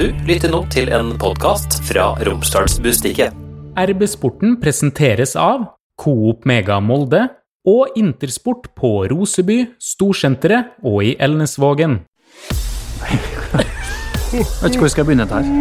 Du lytter nå til en podkast fra Romsdalsbustikket. RB Sporten presenteres av Coop Mega Molde og Intersport på Roseby, Storsenteret og i Elnesvågen. Jeg vet ikke hvor jeg skal begynne dette her.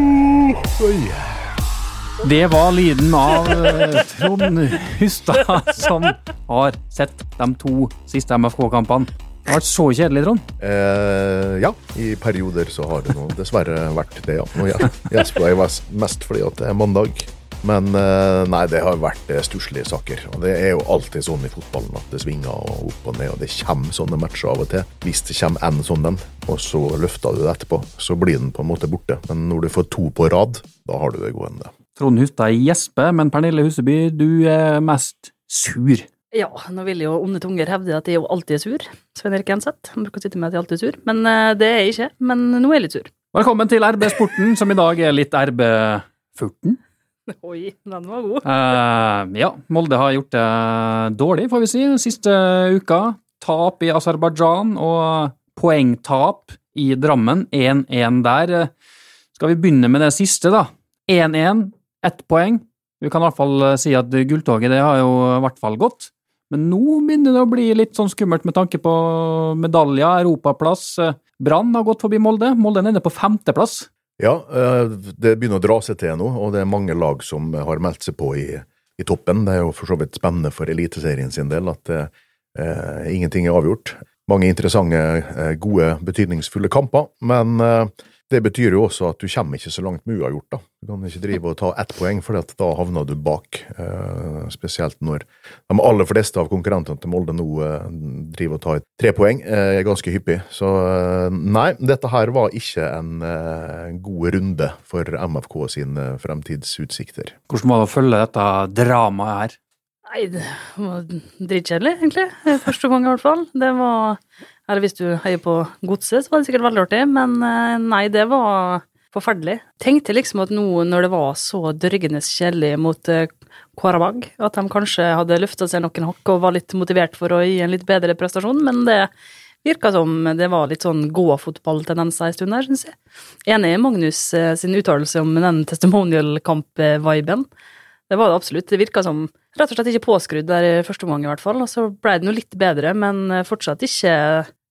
Det var lyden av eh, Trond Hustad, som har sett de to siste MFK-kampene. Det har vært så kjedelig, Trond. Eh, ja, i perioder så har det nå dessverre vært det, ja. Nå gjesper jeg mest fordi at det er mandag. Men eh, nei, det har vært eh, stusslige saker. Og det er jo alltid sånn i fotballen at det svinger og opp og ned, og det kommer sånne matcher av og til. Hvis det kommer en sånn en, og så løfter du det etterpå, så blir den på en måte borte. Men når du får to på rad, da har du det gående. Trond Hustad gjesper, men Pernille Huseby, du er mest sur. Ja, nå vil jo onde tunger hevde at jeg jo alltid er sur. Svein Erik Enseth. Han bruker å sitte med at jeg alltid er sur, men eh, det er jeg ikke. Men nå er jeg litt sur. Velkommen til RB Sporten, som i dag er litt RB 14. Oi, den var god. Uh, ja, Molde har gjort det dårlig, får vi si, siste uka. Tap i Aserbajdsjan og poengtap i Drammen. 1-1 der. Skal vi begynne med det siste, da? 1-1, ett poeng. Vi kan i hvert fall si at gulltoget det har jo i hvert fall gått. Men nå begynner det å bli litt sånn skummelt med tanke på medaljer, europaplass. Brann har gått forbi Molde. Molde er nede på femteplass. Ja, eh, det begynner å dra seg til nå, og det er mange lag som har meldt seg på i, i toppen. Det er jo for så vidt spennende for Eliteserien sin del at eh, ingenting er avgjort. Mange interessante, eh, gode, betydningsfulle kamper, men eh, det betyr jo også at du kommer ikke så langt med uavgjort. da. Du kan ikke drive og ta ett poeng, for da havner du bak. Eh, spesielt når de aller fleste av konkurrentene til Molde nå eh, driver og tar tre poeng eh, ganske hyppig. Så eh, nei, dette her var ikke en eh, god runde for MFK sine fremtidsutsikter. Hvordan var det å følge dette dramaet her? Nei, det var dritkjedelig, egentlig. Første gang, i hvert fall. Det var Eller hvis du heier på Godset, så var det sikkert veldig artig, men eh, nei, det var forferdelig. Tenkte liksom at nå når det var så dørgende kjedelig mot eh, at de kanskje hadde løfta seg noen hakk og var litt motivert for å gi en litt bedre prestasjon, men det virka som det var litt sånn gåfotballtendenser en stund der, syns jeg. Enig i Magnus eh, sin uttalelse om den testimonial-kamp-viben. Det var det absolutt. Det virka som rett og slett ikke påskrudd der i første omgang, i hvert fall. Og så ble det noe litt bedre, men fortsatt ikke,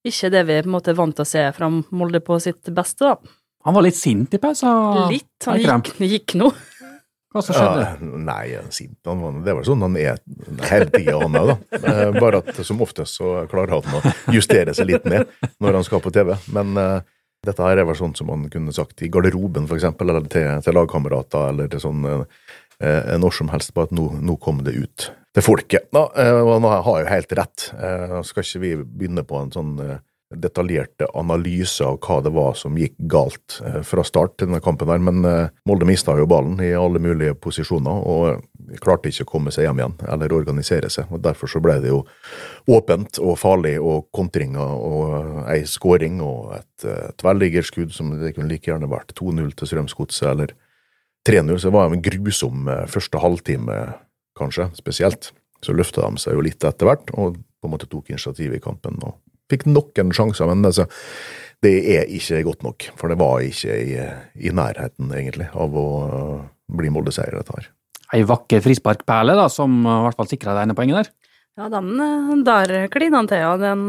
ikke det vi på en måte er vant til å se fra Molde på sitt beste, da. Han var litt sint i pausa. Litt. Han gikk, gikk nå. Hva som skjedde? Ja, nei, sint han var, Det var sånn han er hele tida, han òg, da. Eh, bare at som oftest så klarer han å justere seg litt ned når han skal på TV. Men uh, dette her er vel sånn som han kunne sagt i garderoben, for eksempel, eller til, til lagkamerater, eller til sånn uh, når som helst, bare at nå, nå kom det ut til folket. Da, uh, og han har jo helt rett. Uh, skal ikke vi begynne på en sånn detaljerte analyse av hva det var som gikk galt eh, fra start til denne kampen. der, Men eh, Molde mista jo ballen i alle mulige posisjoner og klarte ikke å komme seg hjem igjen eller organisere seg. og Derfor så ble det jo åpent og farlig og kontringer og ei skåring og et tverrliggerskudd som det kunne like gjerne vært 2-0 til Strømsgodset eller 3-0. Så det var en grusom første halvtime, kanskje, spesielt. Så løfta de seg jo litt etter hvert og på en måte tok initiativ i kampen. og Fikk noen sjanser, men altså, det er ikke godt nok. For det var ikke i, i nærheten, egentlig, av å bli Molde-seier, dette her. Ei vakker frisparkperle, da, som i hvert fall sikra det ene poenget der. Ja, den der klina han til, ja. Den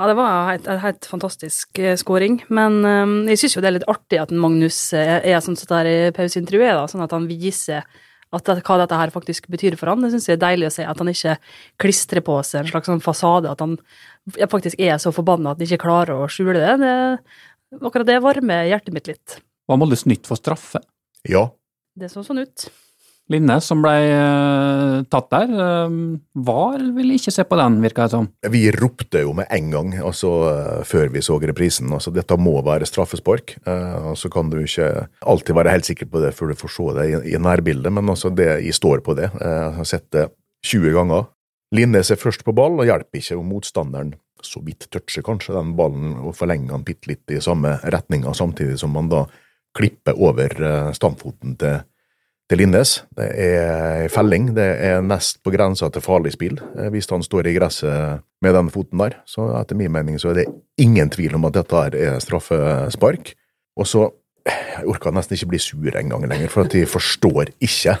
Ja, det var en helt fantastisk skåring. Men jeg syns jo det er litt artig at Magnus er sånn som der er i pauseintervjuet, da, sånn at han viser at det, hva dette her faktisk betyr for han. Det syns jeg er deilig å se, at han ikke klistrer på seg en slags sånn fasade, at han faktisk er så forbanna at han ikke klarer å skjule det. det. Akkurat det varmer hjertet mitt litt. Var Molde nytt for straffe? Ja. Det så sånn ut. Linne, som ble uh, tatt der, uh, VAR ville ikke se på den, virka det som. Vi ropte jo med en gang, altså uh, før vi så reprisen, altså dette må være straffespark. og så kan du ikke alltid være helt sikker på det før du får se det i nærbildet, men altså det, jeg står på det. jeg har sett det 20 ganger. Linnes er først på ball, og hjelper ikke om motstanderen så vidt toucher kanskje den ballen og forlenger den bitte litt i samme retninga, samtidig som man da klipper over stamfoten til til Linnes. Det er felling. Det er nest på grensa til farlig spill eh, hvis han står i gresset med den foten der. Så etter min mening så er det ingen tvil om at dette er straffespark. Og så Jeg orker nesten ikke bli sur engang lenger, for at de forstår ikke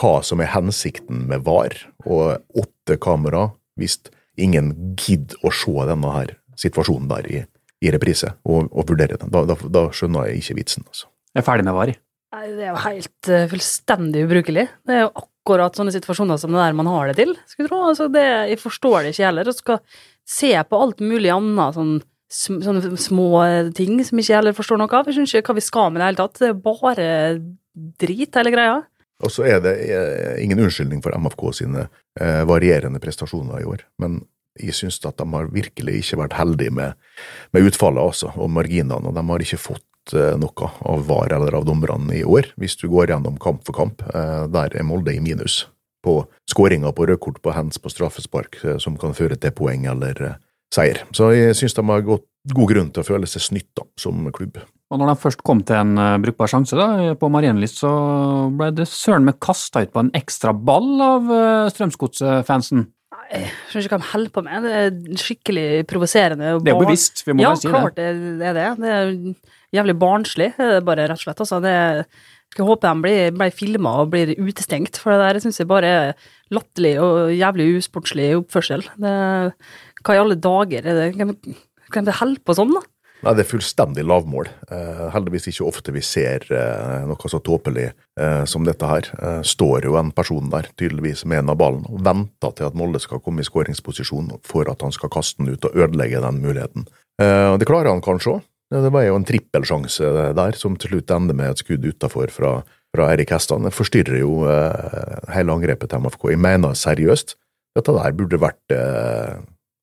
hva som er hensikten med VAR og åtte kamera hvis ingen gidder å se denne her situasjonen der i, i reprise og, og vurdere den. Da, da, da skjønner jeg ikke vitsen, altså. Jeg er ferdig med VAR. Nei, det er jo helt uh, fullstendig ubrukelig. Det er jo akkurat sånne situasjoner som det der man har det til, skulle tro. Altså, det, jeg forstår det ikke heller. Og skal se på alt mulig annet, sånn, sånne små ting som ikke heller forstår noe av. Jeg skjønner ikke hva vi skal med det hele tatt. Det er bare drit, hele greia. Og så er det eh, ingen unnskyldning for MFK sine eh, varierende prestasjoner i år, men jeg syns at de har virkelig ikke vært heldige med, med utfallet altså, og marginene, og de har ikke fått eh, noe av VAR eller av dommerne i år, hvis du går gjennom kamp for kamp. Eh, der er Molde i minus på skåringer på rødkort, på hands, på straffespark, eh, som kan føre til poeng eller seier. Så jeg synes de har gått, god grunn til å føle seg snytt som klubb. Og når de først kom til en brukbar sjanse da, på Marienlyst, så ble det søren meg kasta ut på en ekstra ball av Strømsgodset-fansen. Jeg skjønner ikke hva de holder på med. Det er skikkelig provoserende. Det er jo bevisst, vi må ja, si klart det. det er det. Det er jævlig barnslig, er bare rett og slett. Altså, det jeg håper de blir, blir filma og blir utestengt, for det der syns jeg bare er latterlig og jævlig usportslig oppførsel. Det, hva i alle dager er det Hvem hvem det holder på sånn, da? Nei, det er fullstendig lavmål. Eh, heldigvis ikke ofte vi ser eh, noe så tåpelig eh, som dette her. Eh, står jo en person der, tydeligvis med en av ballen, og venter til at Molde skal komme i skåringsposisjon for at han skal kaste den ut og ødelegge den muligheten. Eh, det klarer han kanskje òg. Det var jo en trippelsjanse der, som til slutt ender med et skudd utafor fra, fra Erik Hestan. Det forstyrrer jo eh, hele angrepet til MFK. Jeg mener seriøst, dette der burde vært eh,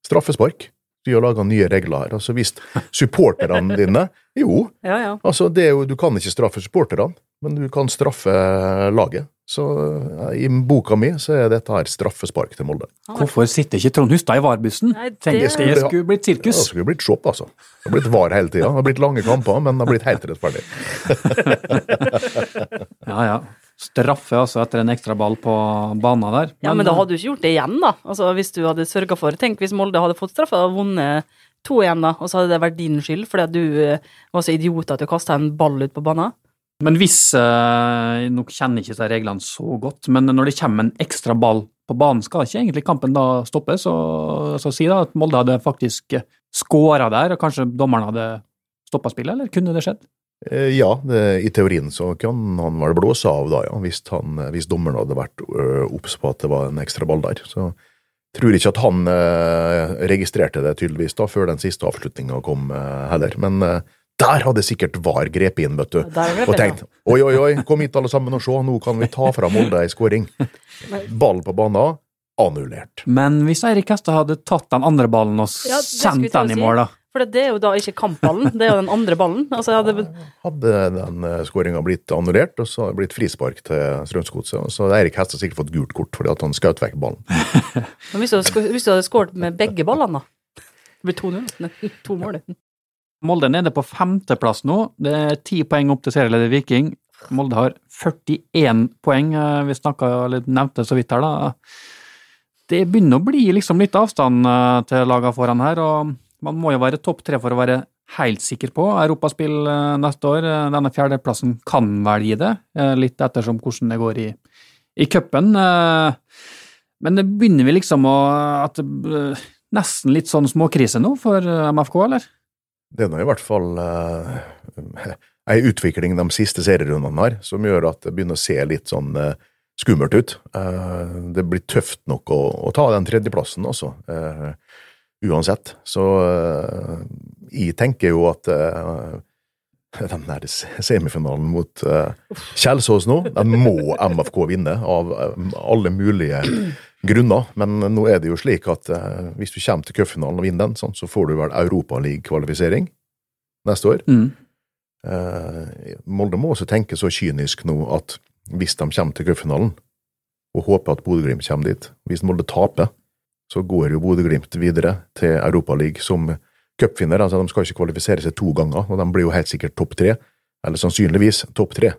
straffespark. Vi har laga nye regler her. Altså Hvis supporterne dine Jo, Ja, ja. altså det er jo, du kan ikke straffe supporterne, men du kan straffe laget. Så eh, i boka mi så er dette her straffespark til Molde. Hvorfor sitter ikke Trond Hustad i VAR-bussen? Det- Det skulle skulle- sirkus. Ja, Det skulle blitt shop, altså. Det har blitt var hele tida. Det har blitt lange kamper, men det har blitt helt rettferdig. Ja, ja. Straffe altså etter en ekstra ball på banen der. Ja, men da hadde du ikke gjort det igjen, da. Altså, Hvis du hadde sørga for Tenk hvis Molde hadde fått straffe og vunnet to igjen, da, og så hadde det vært din skyld fordi at du eh, var så idiot at du kasta en ball ut på banen. Men hvis eh, Nå kjenner ikke seg reglene så godt, men når det kommer en ekstra ball på banen, skal ikke egentlig kampen da stoppes? Så, så si da at Molde hadde faktisk skåra der, og kanskje dommeren hadde stoppa spillet, eller kunne det skjedd? Eh, Ja, det, i teorien så kan han vel blåse av da, ja, hvis, han, hvis dommeren hadde vært ø, obs på at det var en ekstra ball der. Så tror ikke at han eh, registrerte det tydeligvis da, før den siste avslutninga kom eh, heller. Men eh, der hadde sikkert VAR grepet inn, vet du. Og tenkt oi, oi, oi, kom hit alle sammen og se, nå kan vi ta fra Molde ei skåring. Ball på banen, annullert. Men hvis Eirik Hestad hadde tatt den andre ballen og Ja, sendt den i mål, da? For det er jo da ikke kampballen, det er jo den andre ballen. Altså, hadde, Hadde den skåringa blitt annullert, og så hadde det blitt frispark til Strømsgodset, så hadde Eirik Hestad sikkert fått gult kort fordi at han skjøt vekk ballen. men hvis du, hadde hvis du hadde skåret med begge ballene, da? Det blir 2-0. Nei, To mål. Molde er nede på femteplass nå. Det er ti poeng opp til serieleder Viking. Molde har 41 poeng, eh, vi snakka, eller nevnte så vidt her, da. Det begynner å bli liksom litt avstand eh, til lagene foran her, og man må jo være topp tre for å være helt sikker på europaspill eh, neste år. Denne fjerdeplassen kan vel gi det, litt ettersom hvordan det går i, i cupen. Men det begynner vi liksom å at det Nesten litt sånn småkrise nå for MFK, eller? Det er nå i hvert fall uh, ei utvikling de siste serierundene har, som gjør at det begynner å se litt sånn uh, skummelt ut. Uh, det blir tøft nok å, å ta den tredjeplassen også, Uh, uansett. Så eh, jeg tenker jo at eh, den der semifinalen mot uh, Kjelsås nå, den må MFK vinne, av eh, alle mulige grunner. Men nå er det jo slik at eh, hvis du kommer til cupfinalen og vinner den, sånn, så får du vel Europaliga-kvalifisering neste år. Mm. Eh, Molde må også tenke så kynisk nå at hvis de kommer til cupfinalen, og håper at Bodø-Glimt kommer dit Hvis Molde taper, så går jo Bodø-Glimt videre til Europaligaen som cupvinner. Altså, de skal ikke kvalifisere seg to ganger, og de blir jo helt sikkert topp tre. Eller sannsynligvis topp tre.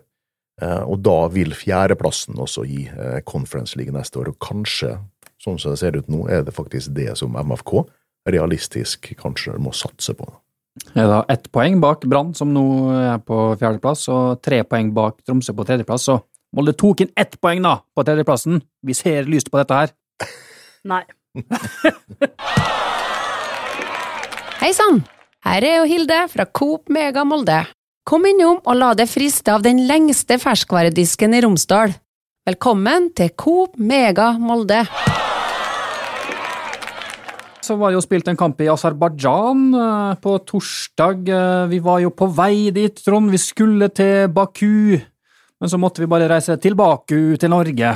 Eh, og da vil fjerdeplassen også gi eh, Conference League neste år, og kanskje, sånn som det ser ut nå, er det faktisk det som MFK realistisk kanskje må satse på. Det Er da ett poeng bak Brann, som nå er på fjerdeplass, og tre poeng bak Tromsø på tredjeplass. Så Molde tok inn ett poeng da, på tredjeplassen. Vi ser lyst på dette her. Nei. Hei sann! Her er jo Hilde fra Coop Mega Molde. Kom innom og la deg friste av den lengste ferskvaredisken i Romsdal. Velkommen til Coop Mega Molde. Så var det jo spilt en kamp i Aserbajdsjan eh, på torsdag. Eh, Vi var jo på vei dit, Trond. Vi skulle til Baku. Men så måtte vi bare reise tilbake til Norge.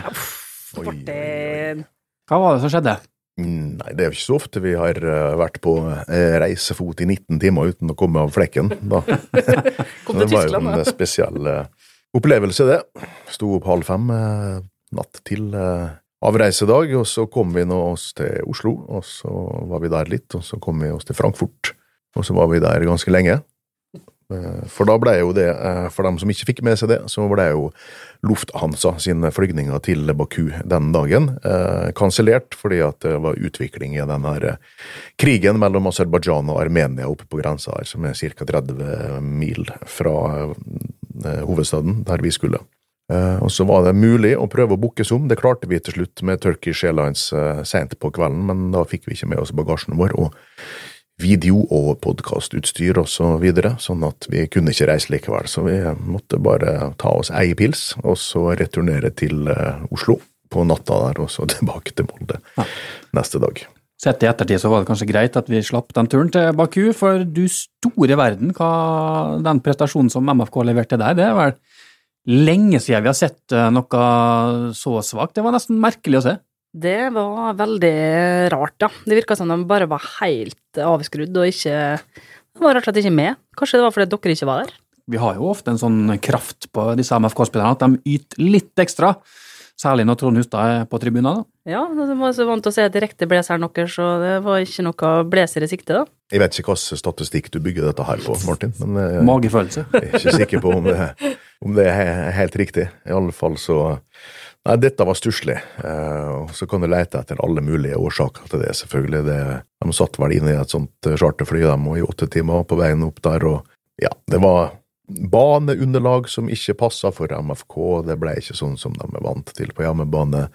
Martin. Hva var det som skjedde? Nei, det er jo ikke så ofte vi har eh, vært på eh, reisefot i 19 timer uten å komme av flekken. Da. Kom til det var jo en eh, spesiell opplevelse, det. Sto opp halv fem natt til avreisedag, og så kom vi nå oss til Oslo, og så var vi der litt, og så kom vi oss til Frankfurt, og så var vi der ganske lenge. Eh, For da ble jo det, eh, for dem som ikke fikk med seg det, så ble jo Lufthansa sine flygninger til Baku den dagen eh, kansellert fordi at det var utvikling i den her eh, krigen mellom Aserbajdsjan og Armenia oppe på grensa her, som er ca. 30 mil fra hovedstaden, der vi skulle. Og så var det mulig å prøve å bookes om, det klarte vi til slutt med Turkish Airlines eh, sent på kvelden, men da fikk vi ikke med oss bagasjen vår. og video- og podkastutstyr og så sånn at vi kunne ikke reise likevel. Så vi måtte bare ta oss ei pils, og så returnere til eh, Oslo på natta der, og så tilbake til Molde neste dag. Sett i ettertid så var det kanskje greit at vi slapp den turen til Baku, for du store verden, hva den prestasjonen som MFK leverte der, det er vel lenge siden vi har sett eh, noe så svakt. Det var nesten merkelig å se. Det var veldig rart, ja. Det virka som de bare var helt avskrudd og ikke De var rett og slett ikke med. Kanskje det var fordi dere ikke var der? Vi har jo ofte en sånn kraft på disse MFK-spillerne at de yter litt ekstra. Særlig når Trond Hustad er på tribunen. da. Ja, de var så vant til å se direkte blazeren deres, så det var ikke noe blazer i sikte, da. Jeg vet ikke hvilken statistikk du bygger dette her på, Martin, men jeg, Magefølelse. jeg er ikke sikker på om det, om det er helt riktig. I alle fall så Nei, dette var stusslig. Eh, så kan du lete etter alle mulige årsaker til det, selvfølgelig. Det, de satt vel inne i et sånt eh, charterfly de, i åtte timer på veien opp der, og ja, det var baneunderlag som ikke passa for MFK. Det ble ikke sånn som de er vant til på hjemmebane.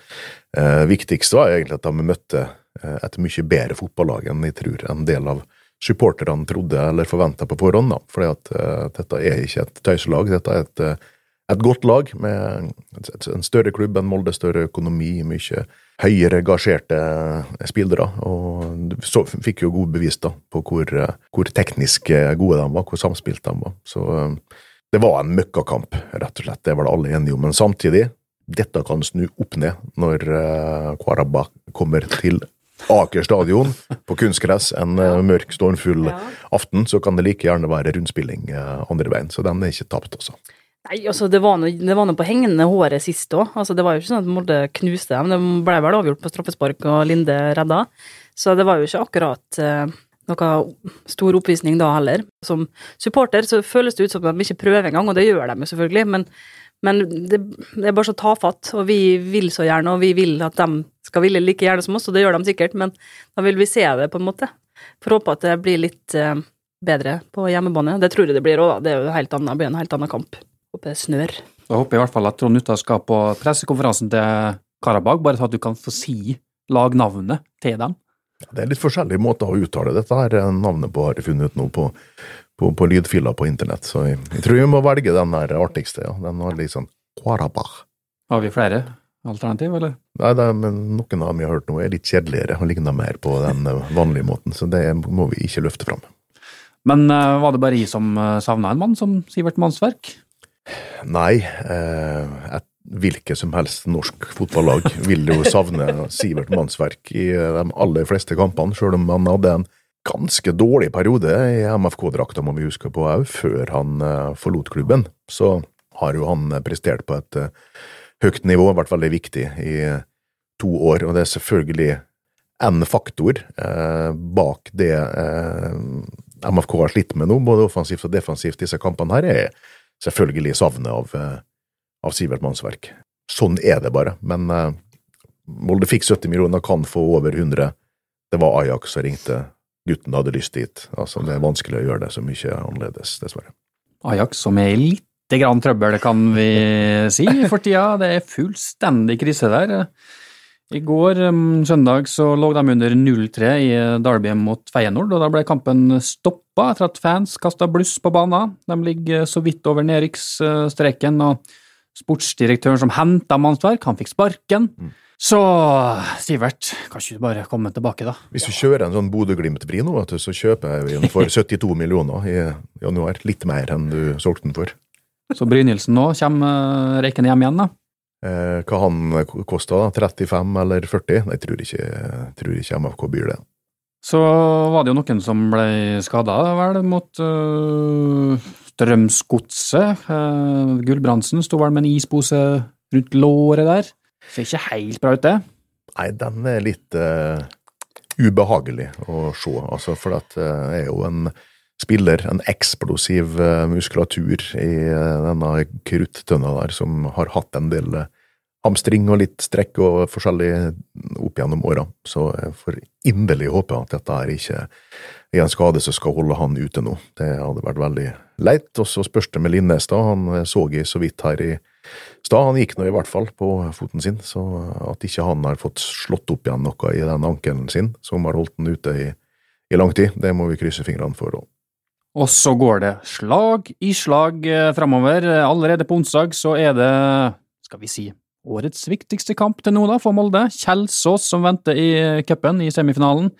Eh, viktigst var egentlig at de møtte eh, et mye bedre fotballag enn jeg tror en del av supporterne trodde eller forventa på forhånd. da, fordi at eh, dette er ikke et tøyselag, dette er et, eh, et godt lag med en større klubb enn Molde, større økonomi, mye høyere gasjerte spillere. Og så, fikk jo gode bevis da på hvor, eh, hvor teknisk eh, gode de var, hvor samspilt de var. Så eh, det var en møkkakamp, rett og slett. Det var det alle enige om. Men samtidig, dette kan snu opp ned når Kvarabakh kommer til Aker stadion på kunstgress en eh, mørk, stormfull Ja. aften, så kan det like gjerne være rundspilling eh, andre veien. Så den er ikke tapt, altså. Nei, altså, det var noe, det var noe på hengende håret sist òg. Altså, det var jo ikke sånn at Molde knuste dem. Det ble vel avgjort på straffespark, og Linde redda. Så det var jo ikke akkurat eh, noe stor oppvisning da heller. Som supporter så føles det ut som de ikke prøver engang, og det gjør de jo selvfølgelig, men, men det, det er bare så tafatt, og vi vil så gjerne, og vi vil at de skal ville like gjerne som oss, og det gjør de sikkert, men da vil vi se det, på en måte. Får håpe at det blir litt eh, bedre på hjemmebane. Det tror jeg det blir òg, da. Det er jo helt annen, en helt annen kamp. Håper det snør. Da håper jeg i hvert fall at Trond Hustad skal på pressekonferansen til Karabakh, bare så at du kan få si lagnavnet til dem. Det er litt forskjellige måter å uttale dette her eh, navnet på, har jeg funnet ut nå på, på, på lydfiler på internett. Så jeg, jeg tror vi må velge den der artigste. ja. Den var litt sånn Karabag. Har vi flere alternativ, eller? Nei, det er, men noen av dem jeg har hørt nå er litt kjedeligere og ligner mer på den eh, vanlige måten, så det må vi ikke løfte fram. Men uh, var det bare jeg som uh, savna en mann som Sivert Mannsverk? Nei, eh, et hvilket som helst norsk fotballag vil jo savne Sivert Mannsverk i de aller fleste kampene, sjøl om han hadde en ganske dårlig periode i MFK-drakta, må vi huske på òg, før han eh, forlot klubben. Så har jo han prestert på et eh, høyt nivå, vært veldig viktig i to år, og det er selvfølgelig en faktor eh, bak det eh, MFK har slitt med nå, både offensivt og defensivt disse kampene her, er selvfølgelig savnet av, eh, av Sivert Mannsverk. Sånn er det bare, men eh, Molde fikk 70 millioner, kan få over 100. Det var Ajax som ringte gutten hadde lyst dit. Altså, det er vanskelig å gjøre det så mye annerledes, dessverre. Ajax som er i lite grann trøbbel, kan vi si, for tida. Det er fullstendig krise der. I går, um, søndag, så lå de under 0-3 i Derby mot Feyenoord, og da ble kampen stoppa etter at fans kasta bluss på banen. De ligger så vidt over nedrykksstreken, og sportsdirektøren som henta mannsverk, han fikk sparken. Så Sivert, kan ikke du bare komme tilbake, da? Hvis du kjører en sånn Bodø-Glimt-vri nå, vet du, så kjøper jeg den for 72 millioner i januar. Litt mer enn du solgte den for. Så Brynildsen nå kommer uh, hjem igjen, da? Eh, hva han kosta, 35 eller 40? Jeg tror ikke, jeg tror ikke MFK byr det. Så var det jo noen som ble skada, vel, mot uh, Strømsgodset. Uh, Gulbrandsen sto vel med en ispose rundt låret der. Ser ikke helt bra ut, det. Nei, den er litt uh, ubehagelig å se, altså, for at det uh, er jo en spiller, en eksplosiv uh, muskulatur i denne kruttønna der, som har hatt en del hamstring og litt strekk og forskjellig opp gjennom åra. Så jeg får inderlig håpe at dette er ikke er en skade som skal holde han ute nå. Det hadde vært veldig leit. Og så spørs det med Linnes, da. Han så jeg så vidt her i stad. Han gikk nå i hvert fall på foten sin, så at ikke han har fått slått opp igjen noe i den ankelen sin, som har holdt den ute i, i lang tid, det må vi krysse fingrene for òg. Og så går det slag i slag framover. Allerede på onsdag så er det, skal vi si, årets viktigste kamp til nå da for Molde. Kjelsås som venter i cupen i semifinalen.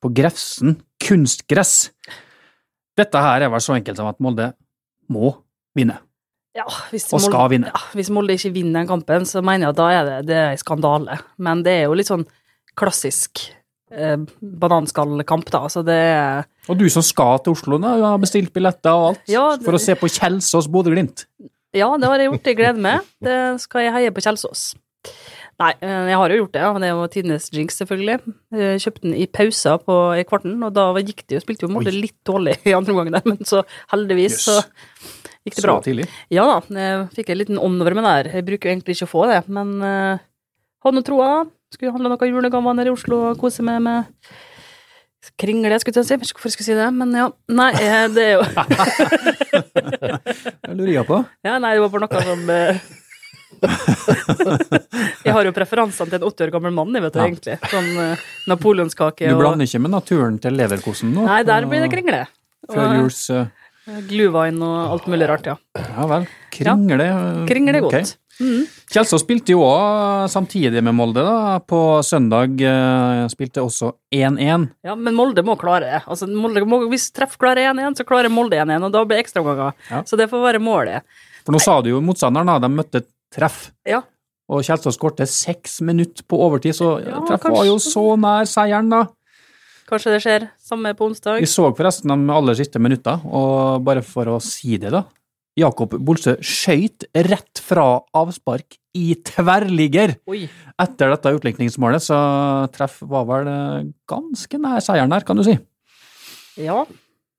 På Grefsen kunstgress. Dette her er vel så enkelt som at Molde må vinne. Ja, hvis Og skal Molde, vinne. Ja, hvis Molde ikke vinner den kampen, så mener jeg at da er det, det er en skandale. Men det er jo litt sånn klassisk eh, bananskallkamp, da. Så det er Og du som skal til Oslo, da, du har bestilt billetter og alt, Ja, det- for å se på Kjelsås Bodø-Glimt. Ja, det har jeg gjort. Jeg gleder meg. Det skal jeg heie på Kjelsås. Nei, eh, jeg har jo gjort det. ja. Det er jo tidenes jinx, selvfølgelig. Jeg kjøpte den i pausa på, i kvarten, og da gikk det jo, spilte jo Molde litt dårlig i andre omgang der, men så heldigvis så gikk det bra. Så tidlig. Ja da, jeg fikk en liten ånd over meg der. Jeg bruker jo egentlig ikke å få det, men uh, hadde nå troa. Skulle handle noen julegaver nede i Oslo og kose meg med kringle, skulle jeg si. Jeg vet ikke hvorfor jeg skulle si det, men ja. Nei, eh, det er jo Det lurer jeg på. Ja, nei, det var bare noe som eh, Jeg har jo preferansene til en 80 år gammel mann, vet du, Ja. egentlig. Sånn uh, napoleonskake Du blander ikke med naturen til leverkosen nå? Nei, der blir det kringle. Førjuls uh, Og glühwein og alt mulig rart, ja. Ja vel. Kringle. ja. Kringle er godt. godt. Mm. Kjelsås spilte jo òg samtidig med Molde, da. På søndag uh, spilte også 1-1. Ja, men Molde må klare det. Altså, Molde må, hvis Treff klarer 1-1, så klarer Molde 1-1, og da blir det ekstraomganger. Ja. Så det får være målet. For nå sa du jo motstanderen, da. De møtte treff. Ja. Og Kjelsås skåret seks minutter på overtid, så Ja, treff kanskje- var jo så nær seieren, da. Kanskje det skjer samme på onsdag. Vi så forresten de aller siste minutter, og bare for å si det, da. Jakob Bolsø skøyt rett fra avspark i tverrligger Oi. etter dette utlikningsmålet, så treff var vel eh, ganske nær seieren der, kan du si. Ja.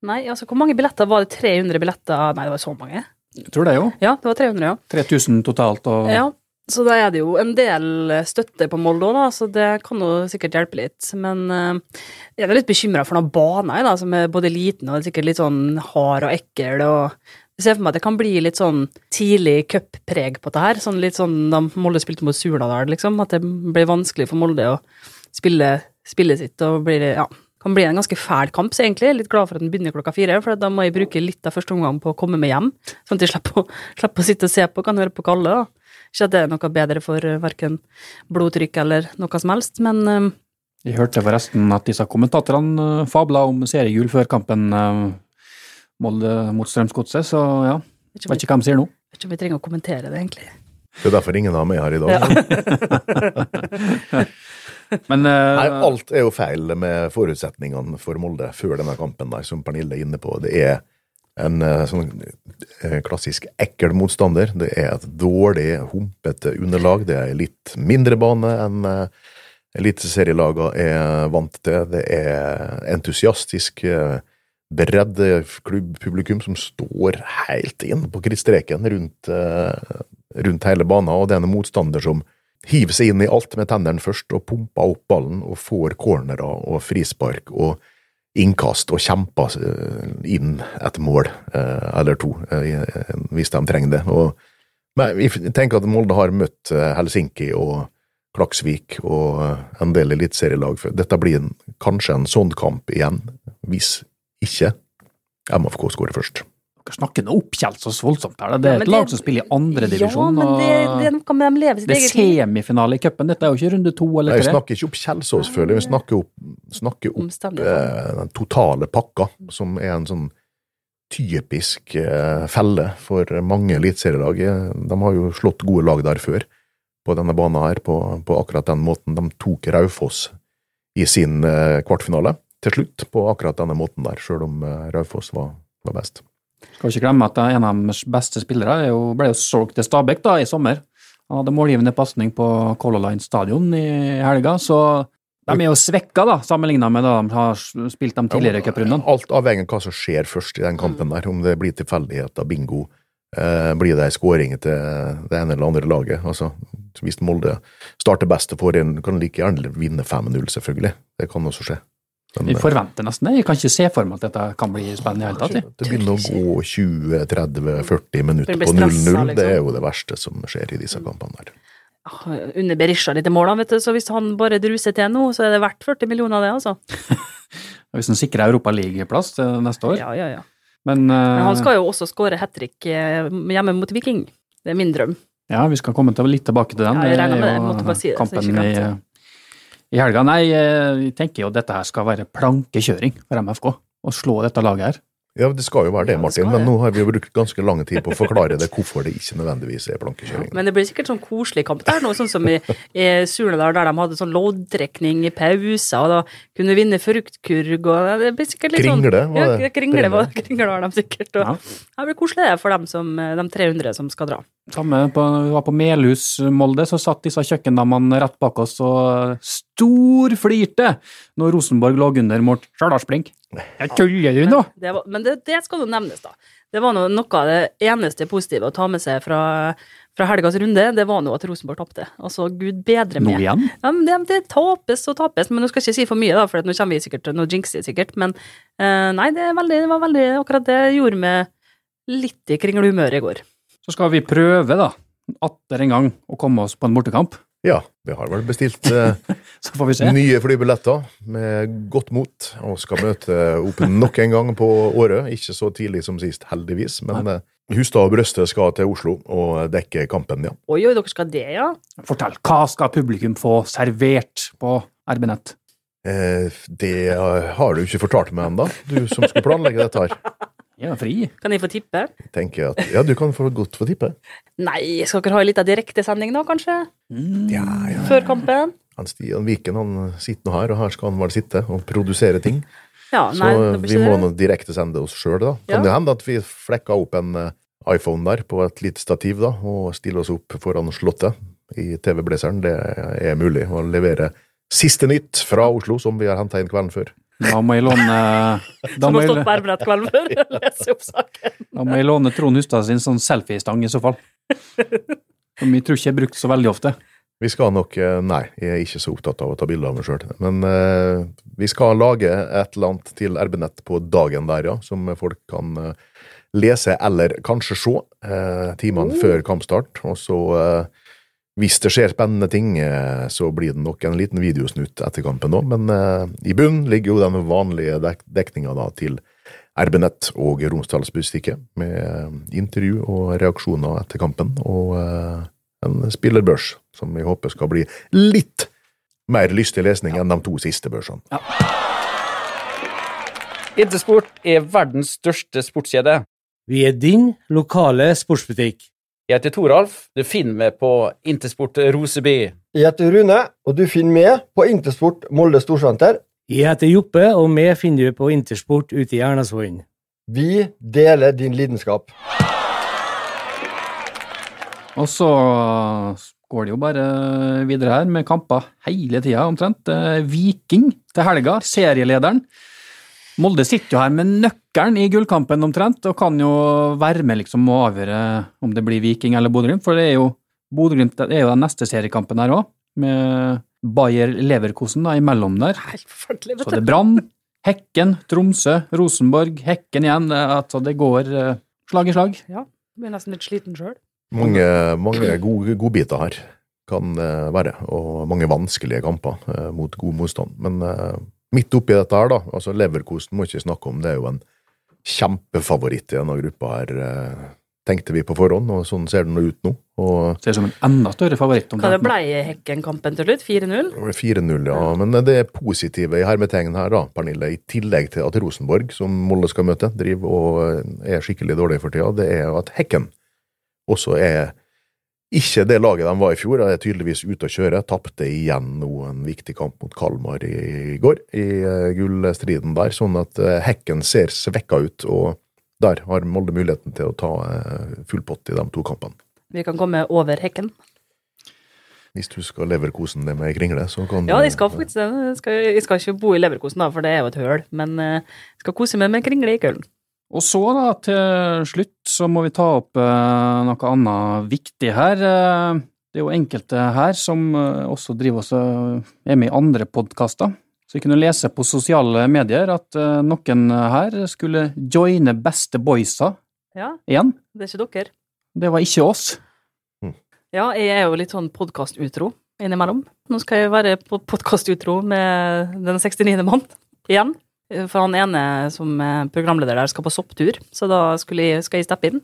Nei, altså, hvor mange billetter var det? 300 billetter? Nei, det var så mange. Jeg tror det, jo. Ja, det var 300, ja. 3000 totalt, og Ja, så da er det jo en del støtte på Molde òg, så det kan jo sikkert hjelpe litt. Men eh, jeg er litt bekymra for noen baner da, som er både liten og sikkert litt sånn hard og ekkel. og ser for meg at det kan bli litt sånn tidlig cuppreg på det her. Sånn litt sånn da Molde spilte mot Surnadal, liksom. At det blir vanskelig for Molde å spille spillet sitt og blir ja, kan bli en ganske fæl kamp, så egentlig. Jeg er litt glad for at den begynner klokka fire, for da må jeg bruke litt av første omgang på å komme meg hjem. Sånn at jeg slipper å, slipper å sitte og se på, kan høre på Kalle. da. Ikke at det er noe bedre for uh, verken blodtrykk eller noe som helst, men eh, Jeg hørte forresten at disse kommentatorene uh, fabla om seriegull før kampen Molde mot Strømsgodset, så ja, vet ikke vet ikke hva de sier nå. jeg- vet ikke om vi trenger å kommentere det, egentlig. Det er derfor ingen har meg her i dag. Ja. Men uh, Nei, alt er jo feil med forutsetningene for Molde før denne kampen, der, som Pernille er inne på. Det er en eh, sånn eh, klassisk ekkel motstander. Det er et dårlig, humpete underlag. Det er litt mindre bane enn eliteserielagene er vant til. Det er entusiastisk uh, bredde klubbpublikum som står helt inn på krittstreken rundt, eh, rundt hele banen, og det er en motstander som hiver seg inn i alt med tennene først og pumper opp ballen og får cornerer og frispark og innkast og kjemper eh, inn et mål eh, eller to, hvis de trenger det. Og, men jeg tenker at Molde har møtt Helsinki og Klaksvik og en del eliteserielag før. Dette blir en, kanskje en sånn kamp igjen, hvis ikke MFK skårer først. Dere snakker nå opp Kjelsås voldsomt her. Det er men et lag det- som spiller i andredivisjon. Ja, men det, det noe de lever sitt det er eget semifinale i cupen. Dette er jo ikke runde to eller Nei, Vi snakker ikke opp Kjelsås, føler jeg. Vi snakker opp, snakker opp eh, den totale pakka, som er en sånn typisk eh, felle for mange eliteserielag. De har jo slått gode lag der før, på denne banen her, på, på akkurat den måten. De tok Raufoss i sin eh, kvartfinale til slutt, på akkurat denne måten der, sjøl om eh, Raufoss var, var best. Skal ikke glemme at en av deres beste spillere er jo, ble jo solgt til Stabæk da, i sommer. Han hadde målgivende pasning på Color Line stadion i helga, så de er jo svekka da, sammenligna med da de har spilt de tidligere cuprundene. Alt avhengig av hva som skjer først i den kampen der, om det blir tilfeldigheter, bingo, eh, blir det ei skåring til det ene eller andre laget. Altså, hvis Molde starter best og får en, kan like gjerne vinne 5-0, selvfølgelig. Det kan også skje. Men, Vi forventer nesten det. Jeg kan ikke se for meg at dette kan bli spennende i det hele tatt. det begynner å gå 20-30-40 minutter på stressa, 0-0. Det er liksom. jo det verste som skjer i disse kampene der. Ah, Under Berisha litt i mål, vet du, så hvis han bare druser til nå, så er det verdt 40 millioner, det, altså. Hvis han sikrer Europa League-plass neste år. Ja, ja, ja. Men, Men han skal jo også skåre hat trick eh, hjemme mot Viking. Det er min drøm. ja, vi skal komme til, litt tilbake til den. Ja, jeg regner med det. Jeg måtte bare si det, så kampen ikke i, i helga. Nei, eh, jeg tenker jo at dette her skal være plankekjøring for MFK. Å slå dette laget her. Ja, det skal jo være det, Ja, det Martin, men nå har vi jo brukt ganske lang tid på å forklare det, hvorfor det ikke nødvendigvis er plankekjøring. Men det blir sikkert sånn koselig kamp der nå, sånn som i, i Surnadal, der de hadde sånn loddtrekning i pauser, og da kunne vinne fruktkurv, og det blir sikkert litt sånn Kringle, var Ja, det? kringle, var, kringle var de sikkert. Og Ja. Det blir koselig det for dem som, de 300 som skal dra. Samme på, vi var på Melhus Molde, så satt disse kjøkkendamene rett bak oss og storflirte når Rosenborg lå under mot Stjørdalsblink. Jeg tuller du nå? Det var, men det, det skal jo nevnes, da. Det var noe, noe av det eneste positive å ta med seg fra, fra helgas runde, det var nå at Rosenborg tapte. Altså, gud bedre Nå med. igjen? Ja, men det, det tapes og tapes, men nå skal jeg ikke si for mye, da, for nå kommer vi sikkert til noe jinxy, sikkert. Men uh, nei, det, veldig, det var veldig Akkurat det gjorde meg litt i kringlehumøret i går. Så skal vi prøve, da, atter en gang, å komme oss på en bortekamp. Ja, vi har vel bestilt eh, Så får vi se. nye flybilletter med godt mot, og skal møte opp nok en gang på året. Ikke så tidlig som sist, heldigvis, men eh, Hustad og Brøste skal til Oslo og dekke kampen, ja. Oi, oi, dere skal det, ja? Fortell, hva skal publikum få servert på RB-nett? Eh, det har du ikke fortalt meg ennå, du som skulle planlegge dette her. Ja, fri. Kan jeg få tippe? Jeg tenker at, Ja, du kan få godt få tippe. Nei, skal dere ha litt av direktesending nå, kanskje? Ja, ja. Før kampen? Han Stian Viken han sitter nå her, og her skal han vel sitte og produsere ting. Ja, nei, så vi må nå direkte sende oss sjøl, da. Kan Ja. det hende at vi flekker opp en eh, iPhone der på et lite stativ, da, og stiller oss opp foran Slottet i TV-blazeren? Det er mulig å levere siste nytt fra Oslo, som vi har henta inn kvelden før. Da må jeg låne da Som har stått på RB-nett kvelden før og lese opp saken. da må jeg låne Trond Hustad sin sånn selfiestang, i så fall. Som jeg tror ikke er brukt så veldig ofte. Vi skal nok eh, Nei, jeg er ikke så opptatt av å ta bilder av meg sjøl. Men uh, vi skal lage et eller annet til RB-nett på dagen der, ja. Som folk kan uh, lese eller kanskje se uh, timene før kampstart. Og så, eh, hvis det skjer spennende ting, eh, så blir det nok en liten videosnutt etter kampen òg. Men eh, i bunnen ligger jo den vanlige dek dekninga da til RB-nett og Romsdalsbustikket, med eh, intervju og reaksjoner etter kampen. og eh, en spillerbørs som vi håper skal bli litt mer lystig lesning enn de to siste børsene. Intersport er verdens største sportskjede. Vi er din lokale sportsbutikk. Jeg heter Toralf. Du finner meg på Intersport Roseby. Jeg heter Rune, og du finner meg på Intersport Molde Storsenter. Jeg heter Joppe, og meg finner du på Intersport ute i Ernasvollen. Vi deler din lidenskap. Og så går det jo bare videre her med kamper hele tida, omtrent. Eh, Viking til helga, serielederen. Molde sitter jo her med nøkkelen i gullkampen omtrent, og kan jo være med liksom å avgjøre om det blir Viking eller Bodø-Glimt, for det er jo Bodø-Glimt er jo den neste seriekampen her òg, med Bayer Leverkosen da, imellom der. Så det er Brann, Hekken, Tromsø, Rosenborg, Hekken igjen. Det, altså, det går eh, slag i slag. Ja. Blir nesten litt sliten sjøl. Mange, mange gode godbiter her kan eh, være, og mange vanskelige kamper eh, mot god motstand. Men eh, midt oppi dette her, da, altså Leverkosten må ikke snakke om, det er jo en kjempefavoritt i denne gruppa her, eh, tenkte vi på forhånd, og sånn ser den ut nå. Og Ser ut som en enda større favoritt. Hva det ble i Hekken-kampen til slutt? 4-0? 4-0, ja. Men det er positive i hermetegn her, da, Pernille, i tillegg til at Rosenborg, som Molde skal møte, driver og er skikkelig dårlig for tida, det er jo at Hekken også er ikke det laget de var i fjor, er tydeligvis ute å kjøre. Tapte igjen nå en viktig kamp mot Kalmar i går, i eh, gullstriden der. Sånn at eh, Hekken ser svekka ut, og der har Molde muligheten til å ta eh, full pott i de to kampene. Vi kan komme over Hekken. Hvis du skal leverkosen det med kringle, så kan du Ja, jeg skal faktisk det. Jeg skal, jeg skal ikke bo i Leverkosen, da, for det er jo et høl. Men jeg skal kose meg med kringle i Køln. Og så da, til slutt, så må vi ta opp eh, noe annet viktig her. Eh, det er jo enkelte her som eh, også driver oss, er med i andre podkaster. Så vi kunne lese på sosiale medier at eh, noen her skulle joine Beste Boysa Ja, igjen. det er ikke dere. Det var ikke oss. Ja, jeg er jo litt sånn podkastutro innimellom. Nå skal jeg være på podkastutro med den 69. mann igjen. For han ene som er programleder der skal på sopptur, så da jeg, skal jeg steppe inn.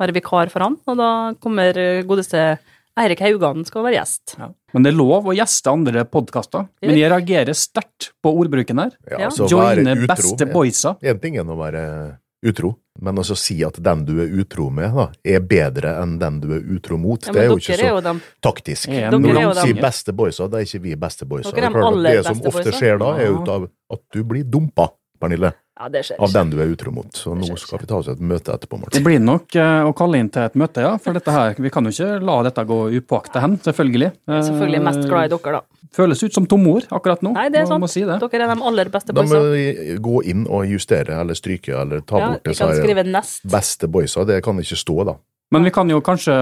Være vikar for han, og da kommer godeste Eirik Haugan skal være gjest. Men det er lov å gjeste andre podkaster. Men jeg reagerer sterkt på ordbruken her. Ja, Ja. altså, Joine. Beste Boysa. En ting er å være utro, men å si at den du er utro med, da, er bedre enn den du er utro mot, Ja, det er jo ikke så jo de taktisk. Ja, Når de sier beste boysa, da er ikke vi beste boysa. Dere er Det, de det som ofte boysa. skjer da, er jo at du blir dumpa, Pernille, Ja, det skjer av den du er utro mot. Så nå skal vi ta oss et møte etterpå, Det blir nok eh, å kalle inn til et møte, ja. For dette her, vi kan jo ikke la dette gå upåakta hen, selvfølgelig. Selvfølgelig mest glad i dere, da. Føles ut som tomord akkurat nå. Nei, det er sant. si det. Dere er de aller beste boysa. Da må vi gå inn og justere eller stryke eller ta Ja, bort disse beste boysa. Det kan ikke stå, da. Men vi kan jo kanskje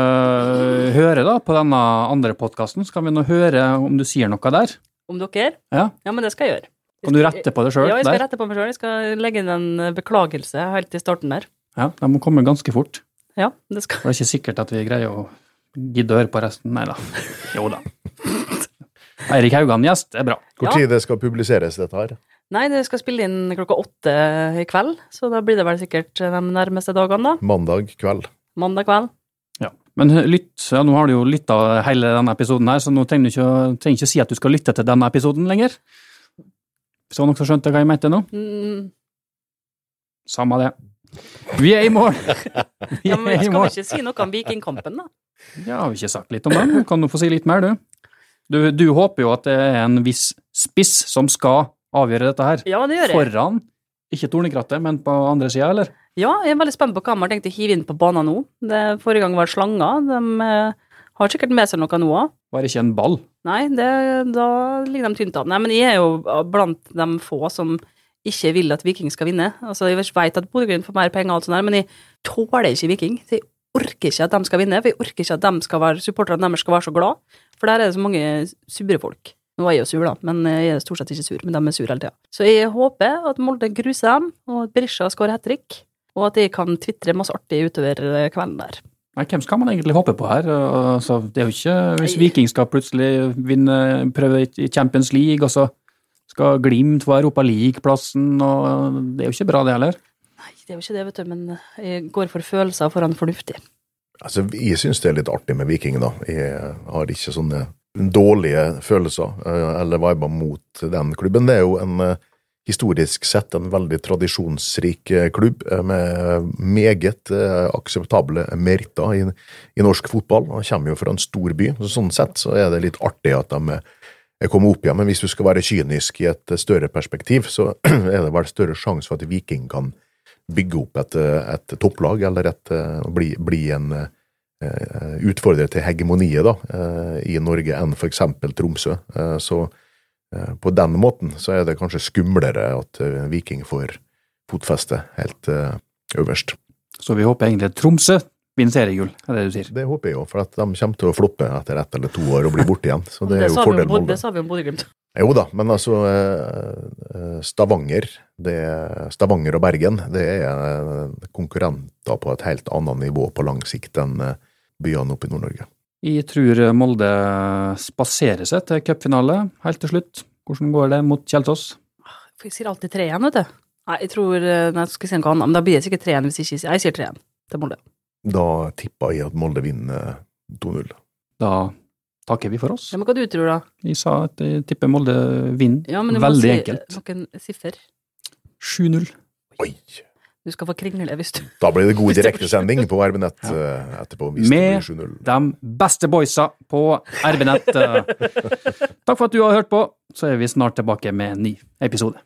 høre da på denne andre podkasten, så kan vi nå høre om du sier noe der. Om dere? Ja. Ja, men det skal jeg gjøre. Kan du rette på det sjøl Ja, jeg skal der? rette på meg sjøl. Jeg skal legge inn en beklagelse helt i starten der. Ja, de må komme ganske fort. Ja, det skal Det er ikke sikkert at vi greier å gidde å høre på resten. Nei da. Jo da. Eirik Haugan gjest, det er bra. Hvor Ja. tid det skal publiseres, dette her? Nei, det skal spille inn klokka åtte i kveld, så da blir det vel sikkert de nærmeste dagene, da. Mandag kveld. Mandag kveld. Ja. Men lytt, ja, nå har du jo lytta hele denne episoden her, så nå trenger du ikke, trenger ikke si at du skal lytte til denne episoden lenger. Så noen som skjønte hva jeg mente nå? Mm, Samme det. Vi er i mål! Vi ja, men er i skal vi mål. ikke si noe om Vikingkampen, da? Ja, har vi ikke sagt litt om den? Kan du få si litt mer, du? du? Du håper jo at det er en viss spiss som skal avgjøre dette her. Ja, det gjør jeg. Foran, ikke Tornekrattet, men på andre sida, eller? Ja, jeg er veldig spent på hva de har tenkt å hive inn på banen nå. Det, forrige gang var det slanger. De eh, har sikkert med seg noe nå òg. Var det ikke en ball? Nei, det, da ligger de tynt an. Nei, men jeg er jo blant de få som ikke vil at Viking skal vinne. Altså, Jeg vet at Bodø-Glimt får mer penger, og alt sånt der, men jeg tåler ikke Viking. Jeg orker ikke at de skal vinne, for jeg orker ikke at de skal være, supporterne deres skal være så glad. For der er det så mange sure folk. Nå er jeg jo sur, da, men jeg er stort sett ikke sur, men de er sure hele tida. Så jeg håper at Molde gruser dem, og at Berisha skårer hat trick, og at jeg kan tvitre masse artig utover kvelden der. Nei, hvem skal man egentlig håpe på her? Altså, det er jo ikke Hvis Viking skal plutselig vinne, prøve i Champions League, og så skal Glimt få Europa League-plassen, og det er jo ikke bra, det heller. Nei, det er jo ikke det, vet du, men jeg går for følelser foran fornuftig. Altså, jeg syns det er litt artig med Viking, da. Jeg har ikke sånne dårlige følelser eh, eller viber mot den klubben. Det er jo en eh, historisk sett en veldig tradisjonsrik eh, klubb eh, med meget eh, akseptable meritter i, i norsk fotball. Han kommer jo fra en stor by, så sånn sett så er det litt artig at de er er opp igjen. Men hvis du skal være kynisk i et større perspektiv, så er det vel større sjanse for at Viking kan bygge opp et, et topplag, eller et, bli, bli en utfordrer til hegemoniet da, i Norge enn eksempel Tromsø. Så på den måten så er det kanskje skumlere at eh, Viking får fotfeste helt eh, øverst. Så vi håper egentlig Tromsø vinner seriegull, er det du sier. Det håper jeg jo, for at de kommer til å floppe etter ett eller to år og bli borte igjen. Så det er jo Det vi om, Bod- det sa vi om Bodø-Glimt. Jo da, men altså eh, Stavanger, det, Stavanger og Bergen det er eh, konkurrenter på et helt annet nivå på lang sikt enn eh, byene oppe i Nord-Norge. Jeg tror Molde spaserer seg til cupfinale helt til slutt. Hvordan går det mot Kjeltås? For jeg sier alltid 3-1, vet du. Nei, jeg tror eh, Nei, jeg skal si noe annet, men da blir det sikkert 3-1 hvis jeg ikke sier Jeg sier 3-1 til Molde. Da tipper jeg at Molde vinner 2-0. Da takker vi for oss. Ja, men hva du tror da? Jeg sa at jeg tipper Molde vinner. Ja, men du må Veldig si enkelt. noen siffer. 7-0. Oi! Du skal få kringle hvis du Da blir det god direktesending på RB-nett eh, etterpå. hvis det Med blir de beste boysa på RB-nett. Takk for at du har hørt på, så er vi snart tilbake med en ny episode.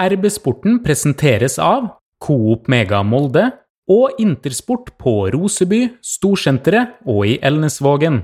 RB-sporten presenteres av Coop Mega Molde og Intersport på Roseby, Storsenteret og i Elnesvågen.